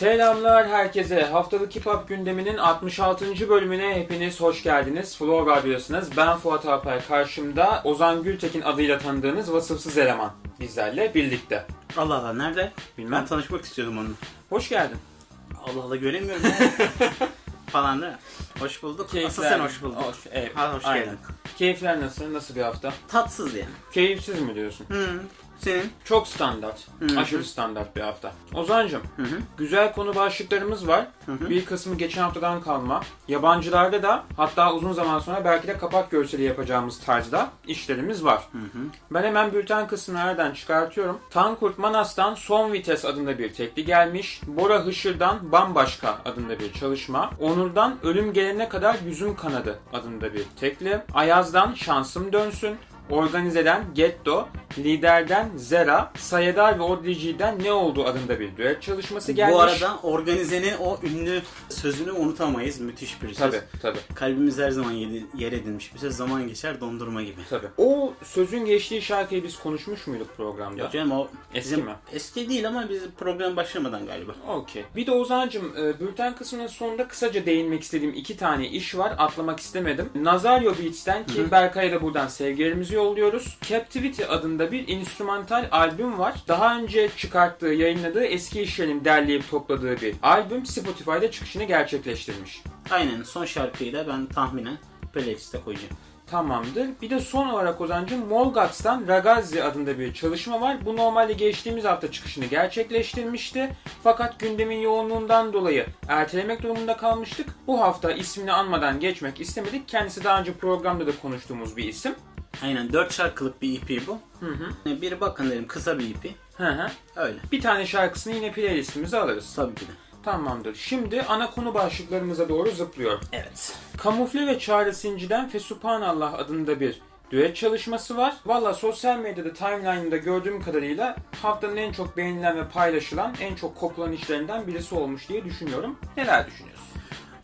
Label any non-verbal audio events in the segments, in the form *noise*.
Selamlar herkese. Haftalık Hip Hop gündeminin 66. bölümüne hepiniz hoş geldiniz. Flow Radyo'dasınız. Ben Fuat Alper. Karşımda Ozan Gültekin adıyla tanıdığınız vasıfsız eleman bizlerle birlikte. Allah Allah nerede? Bilmem. Ben tanışmak istiyordum onunla. Hoş geldin. Allah Allah göremiyorum ya. *laughs* Falan değil mi? Hoş bulduk. Asıl sen hoş buldun. Hoş, evet, Ha, hoş aynen. geldin. Keyifler nasıl? Nasıl bir hafta? Tatsız yani. Keyifsiz mi diyorsun? Hı. Senin? Çok standart. Hı. Aşırı standart bir hafta. Ozancım, Hı hı. güzel konu başlıklarımız var. Hı hı. Bir kısmı geçen haftadan kalma. Yabancılarda da hatta uzun zaman sonra belki de kapak görseli yapacağımız tarzda işlerimiz var. Hı hı. Ben hemen bülten kısmını nereden çıkartıyorum. Tankurt Manas'tan Son Vites adında bir tekli gelmiş. Bora Hışır'dan Bambaşka adında bir çalışma. Onur'dan Ölüm Gelene Kadar Yüzüm Kanadı adında bir tekli. Ayaz'dan Şansım Dönsün. Organize'den Getto, Lider'den Zera, Sayedar ve Odrici'den Ne Oldu adında bir düet çalışması gelmiş. Bu arada organizenin o ünlü sözünü unutamayız. Müthiş bir söz. Tabii tabii. Kalbimiz her zaman yer edilmiş bir söz. Zaman geçer dondurma gibi. Tabii. O sözün geçtiği şarkıyı biz konuşmuş muyduk programda? Yok canım o Eski bizim- mi? Eski değil ama biz program başlamadan galiba. Okey. Bir de Ozan'cım e, bülten kısmının sonunda kısaca değinmek istediğim iki tane iş var. Atlamak istemedim. Nazario Beats'ten ki Berkay'a da buradan sevgilerimizi yolluyoruz. Captivity adında bir instrumental albüm var. Daha önce çıkarttığı, yayınladığı eski işlerin derleyip topladığı bir albüm Spotify'da çıkışını gerçekleştirmiş. Aynen son şarkıyı da ben tahminen playlist'e koyacağım. Tamamdır. Bir de son olarak Ozan'cığım Molgats'tan Ragazzi adında bir çalışma var. Bu normalde geçtiğimiz hafta çıkışını gerçekleştirmişti. Fakat gündemin yoğunluğundan dolayı ertelemek durumunda kalmıştık. Bu hafta ismini anmadan geçmek istemedik. Kendisi daha önce programda da konuştuğumuz bir isim. Aynen 4 şarkılık bir EP bu. Hı hı. Bir bakın dedim kısa bir EP. Hı hı. Öyle. Bir tane şarkısını yine playlistimize alırız. Tabii ki de. Tamamdır. Şimdi ana konu başlıklarımıza doğru zıplıyor. Evet. Kamufle ve Çağrı Sinci'den Fesubhanallah adında bir düet çalışması var. Valla sosyal medyada timeline'da gördüğüm kadarıyla haftanın en çok beğenilen ve paylaşılan en çok kopulan işlerinden birisi olmuş diye düşünüyorum. Neler düşünüyorsun?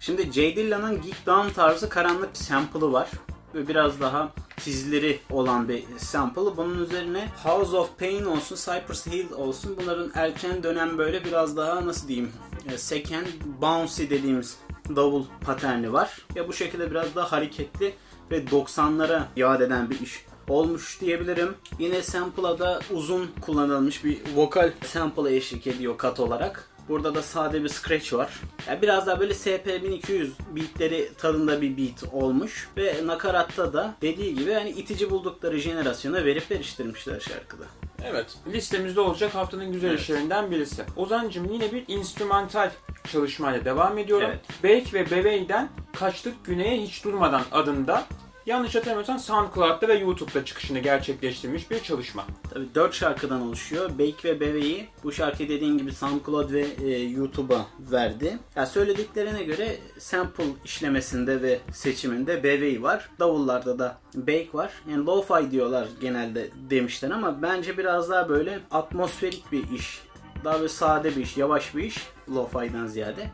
Şimdi J Dilla'nın Geek Down tarzı karanlık sample'ı var. Ve biraz daha tizleri olan bir sample. Bunun üzerine House of Pain olsun, Cypress Hill olsun. Bunların erken dönem böyle biraz daha nasıl diyeyim e, second bouncy dediğimiz davul paterni var. Ve bu şekilde biraz daha hareketli ve 90'lara yad eden bir iş olmuş diyebilirim. Yine sample'a da uzun kullanılmış bir vokal sample'a eşlik ediyor kat olarak. Burada da sade bir scratch var. Yani biraz daha böyle SP1200 beatleri tadında bir beat olmuş. Ve nakaratta da dediği gibi hani itici buldukları jenerasyona verip veriştirmişler şarkıda. Evet. Listemizde olacak haftanın güzel Evet. işlerinden birisi. Ozancım yine bir instrumental çalışmayla devam ediyorum. Evet. Bake ve Bebey'den Kaçtık Güney'e Hiç Durmadan adında yanlış hatırlamıyorsam SoundCloud'da ve YouTube'da çıkışını gerçekleştirmiş bir çalışma. Tabii 4 şarkıdan oluşuyor. Bake ve Bebe'yi bu şarkı dediğin gibi SoundCloud ve e, YouTube'a verdi. Ya söylediklerine göre sample işlemesinde ve seçiminde Bebe'yi var. Davullarda da Bake var. Yani lo-fi diyorlar genelde demişler ama bence biraz daha böyle atmosferik bir iş. Daha böyle sade bir iş, yavaş bir iş lo-fi'den ziyade.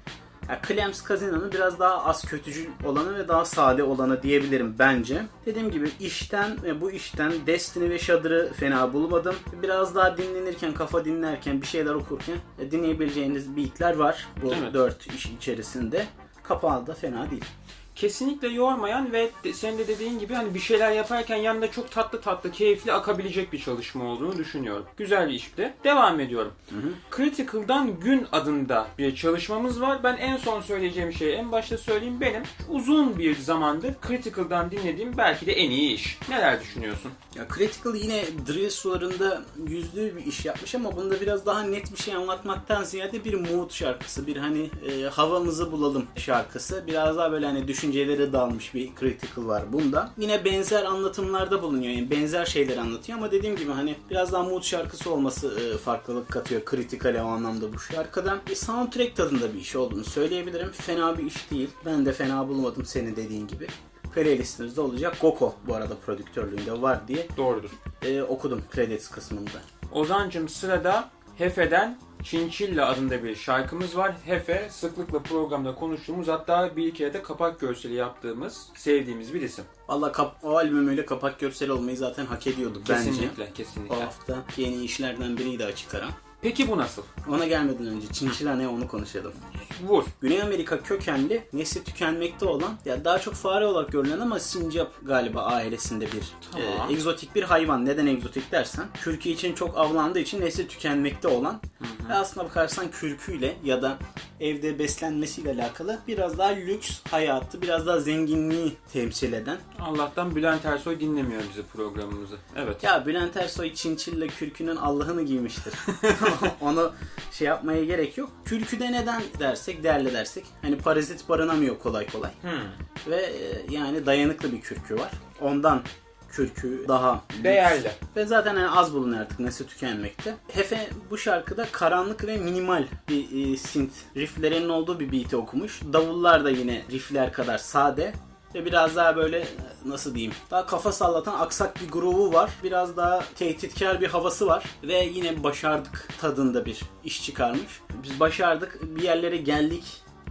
Ya Clamps Casino'nun biraz daha az kötücül olanı ve daha sade olanı diyebilirim bence. Dediğim gibi işten ve bu işten Destiny ve Shudder'ı fena bulmadım. Biraz daha dinlenirken, kafa dinlerken, bir şeyler okurken e, dinleyebileceğiniz beatler var bu Evet. dört iş içerisinde. Kapağı da fena değil. Kesinlikle yormayan ve senin de dediğin gibi hani bir şeyler yaparken yanında çok tatlı tatlı keyifli akabilecek bir çalışma olduğunu düşünüyorum. Güzel bir işti. Devam ediyorum. Critical'dan Gün adında bir çalışmamız var. Ben en son söyleyeceğim şeyi en başta söyleyeyim benim. Uzun bir zamandır Critical'dan dinlediğim belki de en iyi iş. Neler düşünüyorsun? Ya Critical yine drill sularında yüzlü bir iş yapmış ama bunda biraz daha net bir şey anlatmaktan ziyade bir mood şarkısı. Bir hani e, havamızı bulalım şarkısı. Biraz daha böyle hani düşüncelere dalmış bir Critical var bunda. Yine benzer anlatımlarda bulunuyor. Yani benzer şeyler anlatıyor ama dediğim gibi hani biraz daha mood şarkısı olması e, farklılık katıyor Critical'e o anlamda bu şarkıdan. Bir soundtrack tadında bir iş olduğunu söyleyebilirim. Fena bir iş değil. Ben de fena bulmadım senin dediğin gibi playlistimizde olacak. Goko bu arada prodüktörlüğünde var diye Doğrudur. e, okudum credits kısmında. Ozancım sırada Hefe'den Çinçilla adında bir şarkımız var. Hefe sıklıkla programda konuştuğumuz hatta bir kere de kapak görseli yaptığımız sevdiğimiz bir isim. Valla kap- o albümüyle kapak görseli olmayı zaten hak ediyorduk bence. Kesinlikle O kesinlikle. hafta yeni işlerden biriydi açık ara. Peki bu nasıl? Ona gelmeden önce Chinchilla ne onu konuşalım. Vur. Güney Amerika kökenli, nesli tükenmekte olan, ya daha çok fare olarak görülen ama sincap galiba ailesinde bir Tamam. e, egzotik bir hayvan. Neden egzotik dersen, kürkü için çok avlandığı için nesli tükenmekte olan ve aslına bakarsan kürküyle ya da evde beslenmesiyle alakalı biraz daha lüks hayatı, biraz daha zenginliği temsil eden. Allah'tan Bülent Ersoy dinlemiyor bizi programımızı. Evet. Ya Bülent Ersoy Çinçilla kürkünün Allah'ını giymiştir. *laughs* *laughs* Onu şey yapmaya gerek yok. Kürküde neden dersek, değerli dersek. Hani parazit barınamıyor kolay kolay. Hmm. Ve e, yani dayanıklı bir kürkü var. Ondan kürkü daha lüks. Değerli. Ve zaten yani az bulunuyor artık nesli tükenmekte. Hefe bu şarkıda karanlık ve minimal bir e, synth rifflerinin olduğu bir beat'i okumuş. Davullar da yine riffler kadar sade ve biraz daha böyle nasıl diyeyim daha kafa sallatan aksak bir groove'u var. Biraz daha tehditkar bir havası var ve yine başardık tadında bir iş çıkarmış. Biz başardık bir yerlere geldik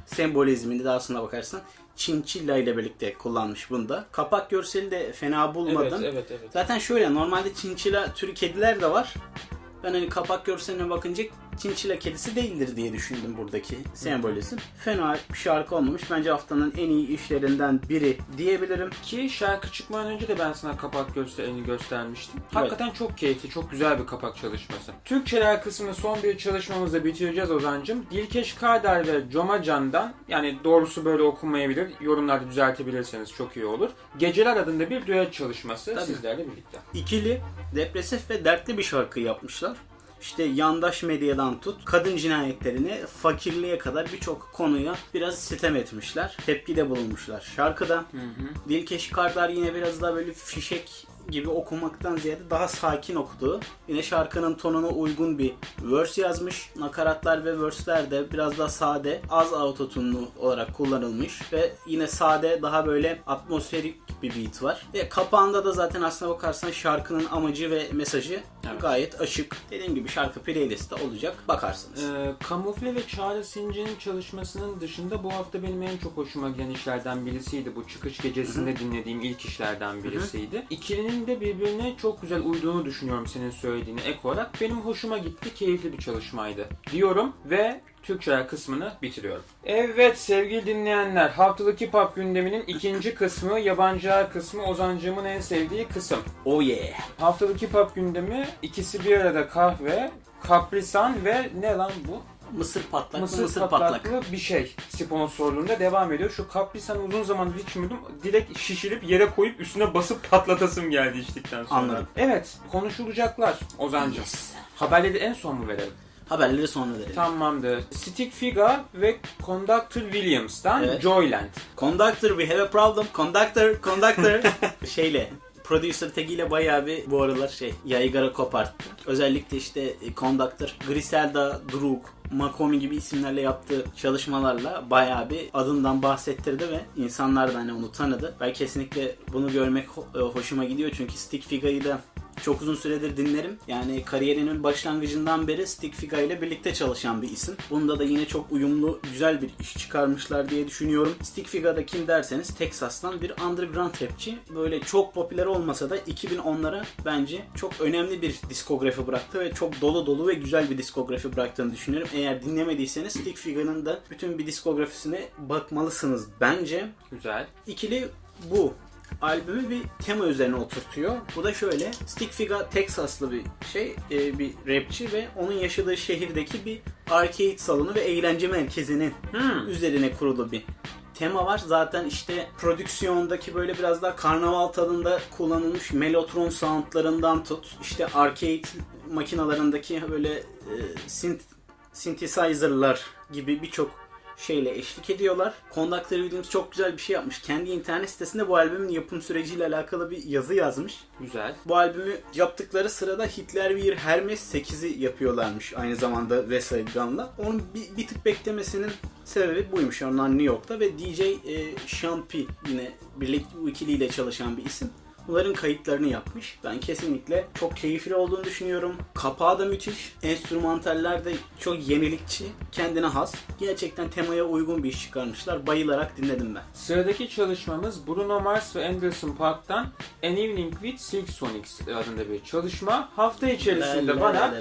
sembolizmini de aslına bakarsan Çinçilla ile birlikte kullanmış bunda. Kapak görseli de fena bulmadım. Evet, evet, evet. Zaten şöyle normalde çinçila türü kediler de var. Ben hani kapak görseline bakınca çinçila kedisi değildir diye düşündüm buradaki sembolizm. Fena bir şarkı olmamış. Bence haftanın en iyi işlerinden biri diyebilirim. Ki şarkı çıkmadan önce de ben sana kapak gösterini göstermiştim. Hakikaten çok keyifli, çok güzel bir kapak çalışması. Türkçeler kısmını son bir çalışmamızda bitireceğiz Ozan'cım. Dilkeş Kardar ve Coma Can'dan, yani doğrusu böyle okunmayabilir, yorumlarda düzeltebilirseniz çok iyi olur. Geceler adında bir düet çalışması Tabii. sizlerle birlikte. İkili, depresif ve dertli bir şarkı yapmışlar. İşte yandaş medyadan tut, kadın cinayetlerine, fakirliğe kadar birçok konuya biraz sitem etmişler. Tepkide bulunmuşlar. Şarkıda Dilkeş Kardar yine biraz daha böyle fişek gibi okumaktan ziyade daha sakin okuduğu, yine şarkının tonuna uygun bir verse yazmış. Nakaratlar ve verse'ler de biraz daha sade, az autotune'lu olarak kullanılmış ve yine sade, daha böyle atmosferik bir beat var. Ve kapağında da zaten aslına bakarsan şarkının amacı ve mesajı Evet. gayet açık. Dediğim gibi şarkı playlistte olacak. Bakarsınız. Ee, Kamufle ve Çağrı Sinci'nin çalışmasının dışında bu hafta benim en çok hoşuma giden işlerden birisiydi. Bu çıkış gecesinde dinlediğim ilk işlerden birisiydi. İkilinin de birbirine çok güzel uyduğunu düşünüyorum senin söylediğine ek olarak. Benim hoşuma gitti, keyifli bir çalışmaydı diyorum ve Türkçe kısmını bitiriyorum. Evet sevgili dinleyenler, haftalık hip hop gündeminin ikinci kısmı, yabancılar kısmı Ozancığımın en sevdiği kısım. Oh yeah. Haftalık hip hop gündemi ikisi bir arada kahve, kaprisan ve ne lan bu? Mısır patlak, Mısır, mısır, patlaklı patlak. bir şey sponsorluğunda devam ediyor. Şu kaprisanı uzun zamandır içmiyordum. Direkt şişirip yere koyup üstüne basıp patlatasım geldi içtikten sonra. Anladım. Evet konuşulacaklar Ozancığım. Haberleri en son mu verelim? Haberleri sonra verelim. Tamamdır. Stick Figa ve Conductor Williams'tan Evet. Joyland. Conductor we have a problem. Conductor, conductor. *laughs* Şeyle Producer tagiyle bayağı bir bu aralar şey yaygara koparttı. Özellikle işte e, Conductor, Griselda, Druk, Makomi gibi isimlerle yaptığı çalışmalarla bayağı bir adından bahsettirdi ve insanlar da hani onu tanıdı. Ben kesinlikle bunu görmek e, hoşuma gidiyor çünkü Stick Figa'yı da çok uzun süredir dinlerim. Yani kariyerinin başlangıcından beri Stick Figa ile birlikte çalışan bir isim. Bunda da yine çok uyumlu, güzel bir iş çıkarmışlar diye düşünüyorum. Stick Figa'da kim derseniz Texas'tan bir underground rapçi. Böyle çok popüler olmasa da 2010'lara bence çok önemli bir diskografi bıraktı ve çok dolu dolu ve güzel bir diskografi bıraktığını düşünüyorum. Eğer dinlemediyseniz Stick Figa'nın da bütün bir diskografisine bakmalısınız bence. Güzel. İkili bu albümü bir tema üzerine oturtuyor. Bu da şöyle. Stick Figa Texaslı bir şey, e, bir rapçi ve onun yaşadığı şehirdeki bir arcade salonu ve eğlence merkezinin Hmm. üzerine kurulu bir tema var. Zaten işte prodüksiyondaki böyle biraz daha karnaval tadında kullanılmış melotron soundlarından tut. işte arcade makinalarındaki böyle e, synth, synthesizer'lar gibi birçok şeyle eşlik ediyorlar. Conductor Williams çok güzel bir şey yapmış. Kendi internet sitesinde bu albümün yapım süreciyle alakalı bir yazı yazmış. Güzel. Bu albümü yaptıkları sırada Hitler Wir Hermes 8'i yapıyorlarmış aynı zamanda Westside Gun'la. Onun bir, bir tık beklemesinin sebebi buymuş. Onlar New York'ta ve DJ e, Sean P yine birlikte bu ikiliyle çalışan bir isim. Bunların kayıtlarını yapmış. Ben kesinlikle çok keyifli olduğunu düşünüyorum. Kapağı da müthiş. Enstrümantaller de çok yenilikçi. Kendine has. Gerçekten temaya uygun bir iş çıkarmışlar. Bayılarak dinledim ben. Sıradaki çalışmamız Bruno Mars ve Anderson Paak'tan An Evening with Silk Sonics adında bir çalışma. Hafta içerisinde bana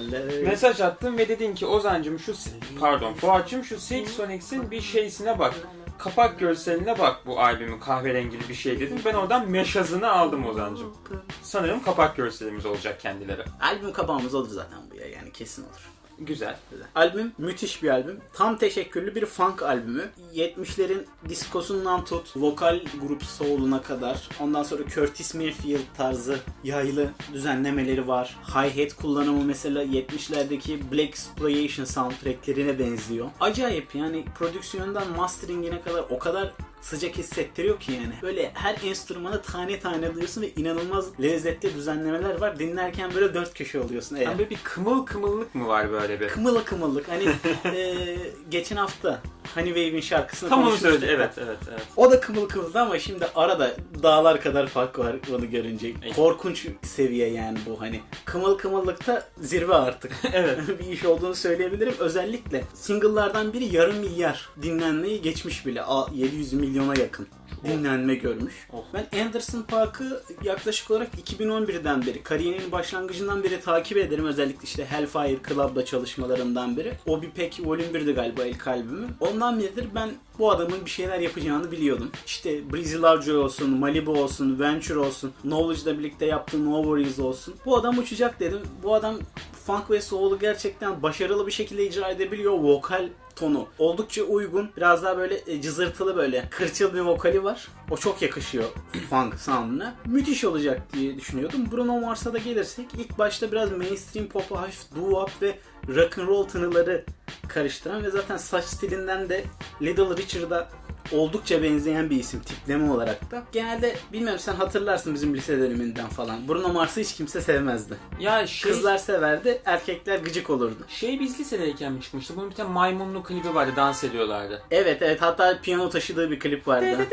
mesaj attın ve dedin ki Ozancım şu pardon Fuat'cım şu Silk Sonics'in bir şeysine bak. Kapak görseline bak bu albümün kahverengili bir şey dedin. Ben oradan meşazını aldım Ozancım. Sanırım kapak görselimiz olacak kendileri. Albüm kapağımız olur zaten bu ya yani kesin olur. Güzel. Albüm müthiş bir albüm. Tam teşekkürlü bir funk albümü. 70'lerin diskosundan tut, vokal grup soul'una kadar. Ondan sonra Curtis Mayfield tarzı yaylı düzenlemeleri var. Hi-hat kullanımı mesela 70'lerdeki Black Exploitation soundtracklerine benziyor. Acayip yani prodüksiyondan masteringine kadar o kadar sıcak hissettiriyor ki yani. Böyle her enstrümanı tane tane duyuyorsun ve inanılmaz lezzetli düzenlemeler var. Dinlerken böyle dört köşe oluyorsun. Eğer. Yani böyle bir kımıl kımıllık mı var böyle bir? Kımıla kımıllık. Hani *laughs* e, geçen hafta Honey Wave'in şarkısını Tam onu söyledi. Evet, evet, evet. O da kımıl kımıldı ama şimdi arada dağlar kadar fark var onu görünce. Korkunç seviye yani bu hani. Kımıl kımıllıkta zirve artık. *laughs* Evet. *laughs* bir iş olduğunu söyleyebilirim. Özellikle single'lardan biri yarım milyar dinlenmeyi geçmiş bile. A- 700 milyona yakın dinlenme görmüş. Oh. Ben Anderson Park'ı yaklaşık olarak 2011'den beri, kariyerinin başlangıcından beri takip ederim. Özellikle işte Hellfire Club'da çalışmalarından biri. O bir pek Volume 1'di galiba ilk albümü. Ondan beridir ben bu adamın bir şeyler yapacağını biliyordum. İşte Breezy Lovejoy olsun, Malibu olsun, Venture olsun, Knowledge'la birlikte yaptığı No Worries olsun. Bu adam uçacak dedim. Bu adam funk ve soul'u gerçekten başarılı bir şekilde icra edebiliyor. Vokal tonu oldukça uygun. Biraz daha böyle e, cızırtılı böyle kırçıl bir vokali var. O çok yakışıyor *clears throat* funk sound'una. Müthiş olacak diye düşünüyordum. Bruno Mars'a da gelirsek ilk başta biraz mainstream pop'a hafif doo-wop ve rock and roll tınıları karıştıran ve zaten saç stilinden de Little Richard'a oldukça benzeyen bir isim tipleme olarak da. Genelde bilmiyorum sen hatırlarsın bizim lise döneminden falan. Bruno Mars'ı hiç kimse sevmezdi. Ya şey, Kızlar severdi, erkekler gıcık olurdu. şey biz lisedeyken mi çıkmıştı? Bunun bir tane maymunlu klibi vardı. Dans ediyorlardı. Evet evet hatta piyano taşıdığı bir klip vardı.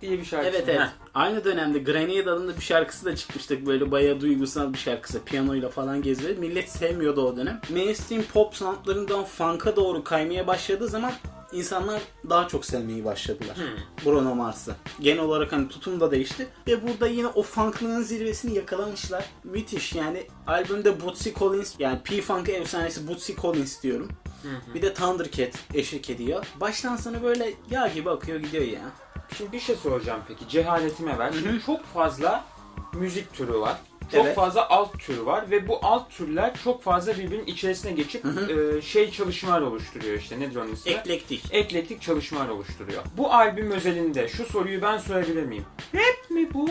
diye bir şarkı. Evet evet. Heh. Aynı dönemde Grenade adında bir şarkısı da çıkmıştı. Böyle bayağı duygusal bir şarkısı. Piyanoyla falan geziyor. Millet sevmiyordu o dönem. Mainstream pop soundlarından funk'a doğru kaymaya başladığı zaman insanlar daha çok sevmeyi başladılar. Bruno Mars'ı. Genel olarak hani tutum da değişti. Ve burada yine o funklığın zirvesini yakalamışlar. Müthiş yani. Albümde Bootsy Collins yani P-Funk efsanesi Bootsy Collins diyorum. Bir de Thundercat eşlik ediyor. Baştan sona böyle yağ gibi akıyor gidiyor ya. Şimdi bir şey soracağım peki. Cehaletime ver. Şimdi çok fazla müzik türü var. Çok Evet. fazla alt türü var ve bu alt türler çok fazla birbirinin içerisine geçip e, şey çalışmalar oluşturuyor işte. Nedir onun ismi? Eklektik. Eklektik çalışmalar oluşturuyor. Bu albüm özelinde şu soruyu ben sorabilir miyim? Rap mi bu?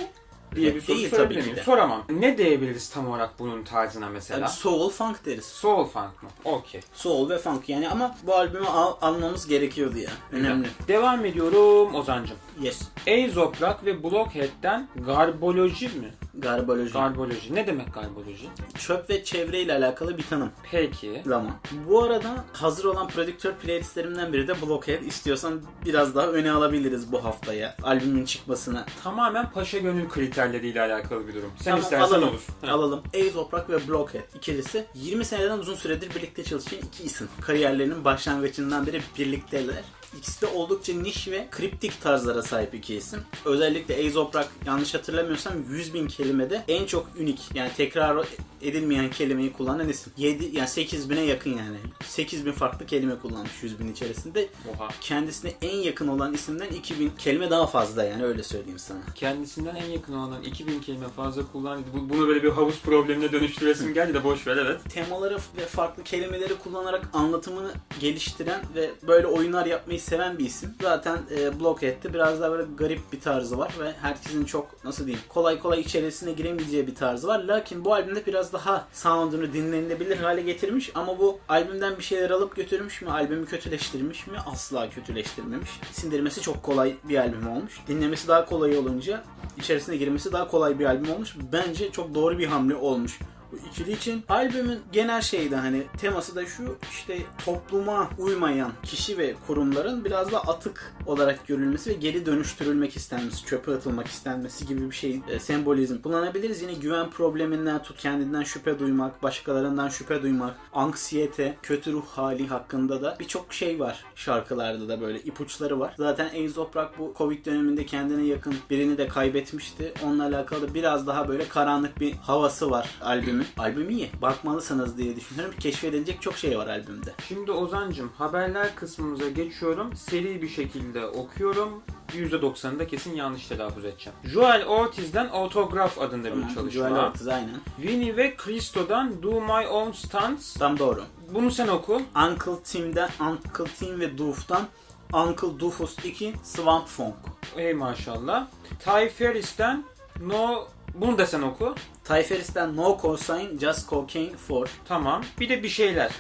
Diye bir soru değil sorabilir miyim? Soramam. Ne diyebiliriz tam olarak bunun tarzına mesela? Yani soul funk deriz. Soul funk mı? Okey. Soul ve funk yani ama bu albümü al- almamız gerekiyordu ya. Önemli. Devam ediyorum Ozancım. Yes. Azoprak ve Blockhead'den garboloji mi? Garboloji. Garboloji. Ne demek garboloji? Çöp ve çevreyle alakalı bir tanım. Peki. Zaman. Bu arada hazır olan prodüktör playlistlerimden biri de Blockhead. İstiyorsan biraz daha öne alabiliriz bu haftaya. Albümün çıkmasına. Tamamen paşa gönül kriterleriyle alakalı bir durum. Sen Tamam, istersen alalım. olur. Alalım. Azoprak ve Blockhead ikilisi 20 seneden uzun süredir birlikte çalışan iki isim. Kariyerlerinin başlangıcından beri birlikteler. İkisi de oldukça niş ve kriptik tarzlara sahip iki isim. Özellikle Azoprak yanlış hatırlamıyorsam 100 bin kelimede en çok unik yani tekrar edilmeyen kelimeyi kullanan isim. 7 yani 8 bine yakın yani. 8 bin farklı kelime kullanmış 100 bin içerisinde. Oha. Kendisine en yakın olan isimden 2000 kelime daha fazla yani öyle söyleyeyim sana. Kendisinden en yakın olan 2000 kelime fazla kullandı. Bu- Bunu böyle bir havuz problemine dönüştüresim geldi de boş ver evet. temaları ve farklı kelimeleri kullanarak anlatımını geliştiren ve böyle oyunlar yapmayı seven bir isim. Zaten e, Blockhead'de biraz daha böyle garip bir tarzı var ve herkesin çok nasıl diyeyim kolay kolay içerisine giremeyeceği bir tarzı var. Lakin bu albümde biraz daha sound'unu dinlenilebilir hale getirmiş ama bu albümden bir şeyler alıp götürmüş mü? Albümü kötüleştirmiş mi? Asla kötüleştirmemiş. Sindirmesi çok kolay bir albüm olmuş. Dinlemesi daha kolay olunca içerisine girmesi daha kolay bir albüm olmuş. Bence çok doğru bir hamle olmuş. Bu ikili için. Albümün genel şeyde hani teması da şu işte topluma uymayan kişi ve kurumların biraz da atık olarak görülmesi ve geri dönüştürülmek istenmesi, çöpe atılmak istenmesi gibi bir şey e, sembolizm kullanabiliriz. Yine güven probleminden tut kendinden şüphe duymak, başkalarından şüphe duymak, anksiyete, kötü ruh hali hakkında da birçok şey var şarkılarda da böyle ipuçları var. Zaten Aesop Rock bu Covid döneminde kendine yakın birini de kaybetmişti. Onunla alakalı biraz daha böyle karanlık bir havası var albümün. Albüm iyi. Bakmalısınız diye düşünüyorum. Keşfedilecek çok şey var albümde. Şimdi Ozancım haberler kısmımıza geçiyorum. Seri bir şekilde okuyorum. %90'ını da kesin yanlış telaffuz edeceğim. Joel Ortiz'den Autograph adında bir çalışma. Joel Ortiz aynen. Winnie ve Christo'dan Do My Own Stunts. Tam doğru. Bunu sen oku. Uncle Tim'den Uncle Tim ve Doof'tan Uncle Doofus 2 Swamp Funk. Ey maşallah. Ty Ferris'ten No... Bunu da sen oku. Ty Ferris'ten No Cosign Just Cocaine 4. Tamam. Bir de bir şeyler.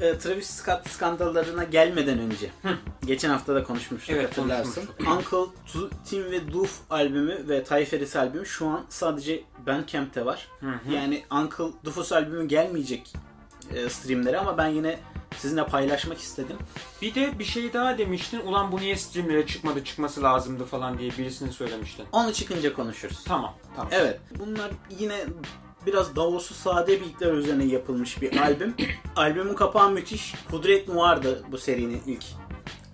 Ee, Travis Scott skandallarına gelmeden önce. Geçen hafta da konuşmuştuk Evet, hatırlarsın. konuşmuştuk. Uncle Tu- Tim ve Doof albümü ve Ty Ferris albümü şu an sadece Bandcamp'te var. Yani Uncle Doofus albümü gelmeyecek e, streamlere ama ben yine sizinle paylaşmak istedim. Bir de bir şey daha demiştin. Ulan bu niye streamlere çıkmadı çıkması lazımdı falan diye birisini söylemiştin. Onu çıkınca konuşuruz. Tamam. Tamam. Evet. Bunlar yine biraz Davos'u sade beatler üzerine yapılmış bir albüm. *coughs* Albümün kapağı müthiş. Kudret Noir'dı bu serinin ilk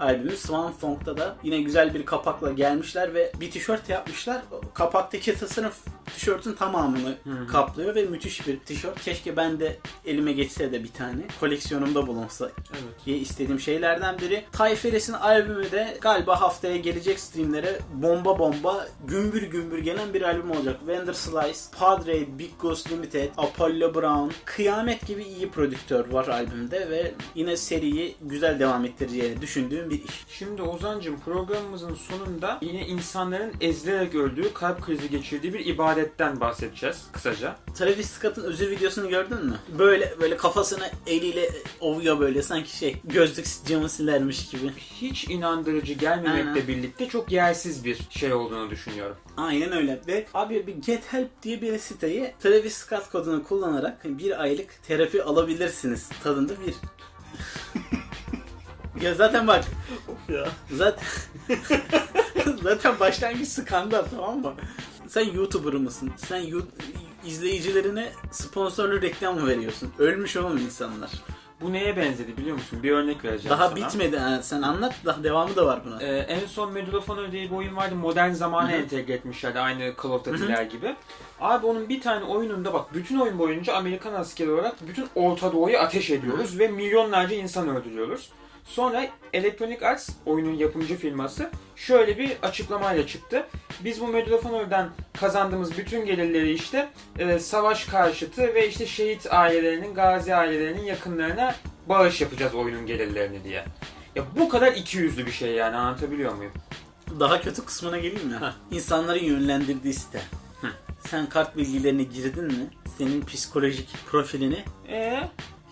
albümü. Swan Song'da da yine güzel bir kapakla gelmişler ve bir tişört yapmışlar. Kapaktaki tasarım tişörtün tamamını kaplıyor ve müthiş bir tişört. Keşke ben de elime geçse de bir tane. Koleksiyonumda bulunsa Evet. diye istediğim şeylerden biri. Ty Ferris'in albümü de galiba haftaya gelecek streamlere bomba bomba gümbür gümbür gelen bir albüm olacak. Wender Slice, Padre, Big Ghost Limited, Apollo Brown, Kıyamet gibi iyi prodüktör var albümde ve yine seriyi güzel devam ettireceğini düşündüğüm bir iş. Şimdi Ozancım programımızın sonunda yine insanların ezilerek öldüğü, kalp krizi geçirdiği bir ibadetten bahsedeceğiz kısaca. Travis Scott'ın özür videosunu gördün mü? Böyle böyle kafasını eliyle ovuyor böyle sanki şey gözlük camı silermiş gibi. Hiç inandırıcı gelmemekle Aynen. birlikte çok yersiz bir şey olduğunu düşünüyorum. Aynen öyle. Ve abi bir Get Help diye bir siteyi Travis Scott kodunu kullanarak bir aylık terapi alabilirsiniz tadında bir. *laughs* ya zaten bak. ya. Zaten *laughs* zaten başlangıç skandal tamam mı? Sen YouTuber mısın? Sen yu- izleyicilerine sponsorlu reklam mı veriyorsun? Ölmüş oğlum insanlar. Bu neye benzedi biliyor musun? Bir örnek vereceğim Daha sana. bitmedi. ha. Sen anlat da devamı da var buna. Ee, en son Honor diye bir oyun vardı. Modern zamana entegre etmişlerdi. Aynı Call of Duty'ler gibi. Abi onun bir tane oyununda bak bütün oyun boyunca Amerikan askeri olarak bütün Orta Doğu'yu ateş ediyoruz ve milyonlarca insan öldürüyoruz. Sonra Electronic Arts oyunun yapımcı firması şöyle bir açıklamayla çıktı. Biz bu Medal of Honor'dan kazandığımız bütün gelirleri işte e, savaş karşıtı ve işte şehit ailelerinin, gazi ailelerinin yakınlarına bağış yapacağız oyunun gelirlerini diye. Ya bu kadar ikiyüzlü bir şey yani anlatabiliyor muyum? Daha kötü kısmına geleyim mi? İnsanların yönlendirdiği site. Sen kart bilgilerini girdin mi? Senin psikolojik profilini Ee?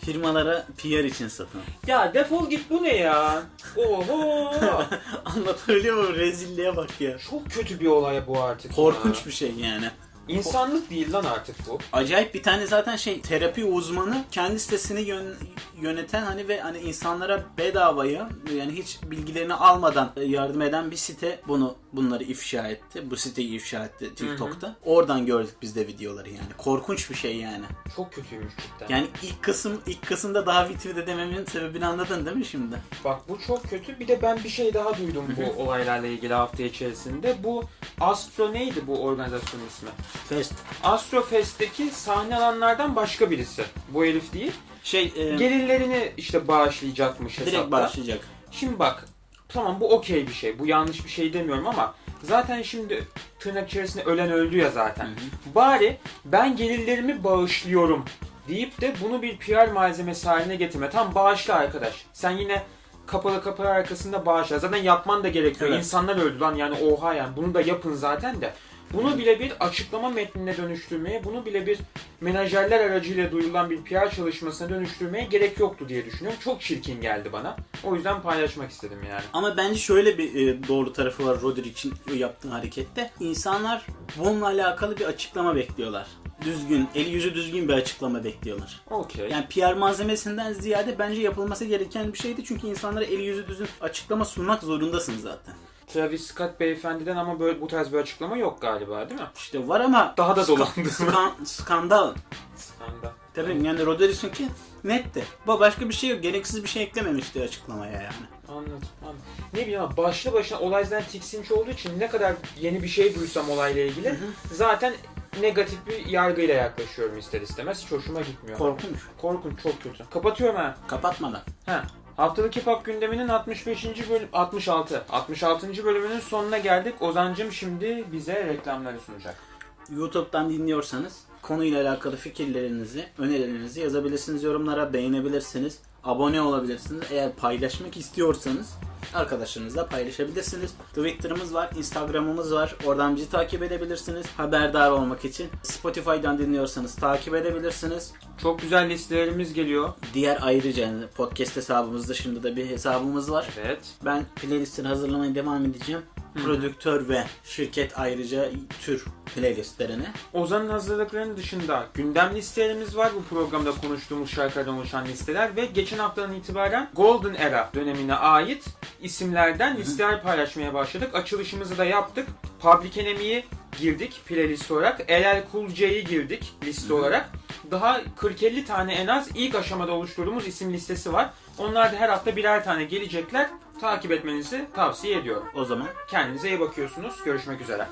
Firmalara PR için satın. Ya defol git bu ne ya? Oho! *laughs* Anlatabiliyor muyum? Rezilliğe bak ya. Çok kötü bir olay bu artık. Korkunç ya. bir şey yani. İnsanlık değil lan artık bu. Acayip bir tane zaten şey terapi uzmanı kendi sitesini yön- yöneten hani ve hani insanlara bedavaya yani hiç bilgilerini almadan yardım eden bir site bunu bunları ifşa etti. Bu siteyi ifşa etti TikTok'ta. Oradan gördük biz de videoları yani. Korkunç bir şey yani. Çok kötüymüş cidden. Yani ilk kısım ilk kısımda daha retweet edememin sebebini anladın değil mi şimdi? Bak bu çok kötü. Bir de ben bir şey daha duydum bu *laughs* olaylarla ilgili hafta içerisinde. Bu Astro neydi bu organizasyonun ismi? Fest. Astrofest'teki sahne alanlardan başka birisi. Bu herif değil. Şey e, Gelirlerini işte bağışlayacakmış hesapta. direkt başlayacak. Şimdi bak tamam bu okey bir şey. Bu yanlış bir şey demiyorum ama zaten şimdi tırnak içerisinde ölen öldü ya zaten. Bari ben gelirlerimi bağışlıyorum deyip de bunu bir PR malzemesi haline getirme. Tam bağışla arkadaş. Sen yine kapalı kapı arkasında bağışla. Zaten yapman da gerekiyor. Evet. İnsanlar öldü lan yani oha yani. Bunu da yapın zaten de. Bunu bile bir açıklama metnine dönüştürmeye, bunu bile bir menajerler aracıyla duyurulan bir PR çalışmasına dönüştürmeye gerek yoktu diye düşünüyorum. Çok çirkin geldi bana. O yüzden paylaşmak istedim yani. Ama bence şöyle bir e, doğru tarafı var Roderick'in yaptığı harekette. İnsanlar bununla alakalı bir açıklama bekliyorlar. düzgün, eli yüzü düzgün bir açıklama bekliyorlar. Okey. Yani PR malzemesinden ziyade bence yapılması gereken bir şeydi. Çünkü insanlara eli yüzü düzgün açıklama sunmak zorundasın zaten. Travis Scott beyefendiden ama böyle bu tarz bir açıklama yok galiba değil mi? İşte var ama Daha da ska- dolandı. skan- skandal. Skandal. Tabii yani Roderis'inki netti. Bu başka bir şey yok. Gereksiz bir şey eklememişti açıklamaya yani. Anladım, anladım. Ne bileyim ama başlı başına olaydan tiksinç olduğu için ne kadar yeni bir şey duysam olayla ilgili zaten negatif bir yargıyla yaklaşıyorum ister istemez. Hiç hoşuma gitmiyor. Korkunç. Korkunç, çok kötü. Kapatıyorum ha. Kapatmadan. Ha. Haftalık Hip Hop gündeminin 65. bölüm 66. 66. bölümünün sonuna geldik. Ozancım şimdi bize reklamları sunacak. YouTube'dan dinliyorsanız konuyla alakalı fikirlerinizi, önerilerinizi yazabilirsiniz yorumlara, beğenebilirsiniz, abone olabilirsiniz. Eğer paylaşmak istiyorsanız arkadaşlarınızla paylaşabilirsiniz. Twitter'ımız var, Instagram'ımız var. Oradan bizi takip edebilirsiniz. Haberdar olmak için. Spotify'dan dinliyorsanız takip edebilirsiniz. Çok güzel listelerimiz geliyor. Diğer ayrıca podcast hesabımız dışında da bir hesabımız var. Evet. Ben playlistleri hazırlamaya devam edeceğim. Prodüktör ve şirket ayrıca tür playlistlerine. Ozan'ın hazırlıklarının dışında gündem listelerimiz var. Bu programda konuştuğumuz şarkılardan oluşan listeler ve geçen haftadan itibaren Golden Era dönemine ait isimlerden listeler paylaşmaya başladık. Açılışımızı da yaptık. Public Enemy'yi girdik playlist olarak. LL Cool J'yi girdik liste olarak. Daha 40-50 tane en az ilk aşamada oluşturduğumuz isim listesi var. Onlar da her hafta birer tane gelecekler. Takip etmenizi tavsiye ediyorum. O zaman Kendinize iyi bakıyorsunuz. Görüşmek üzere.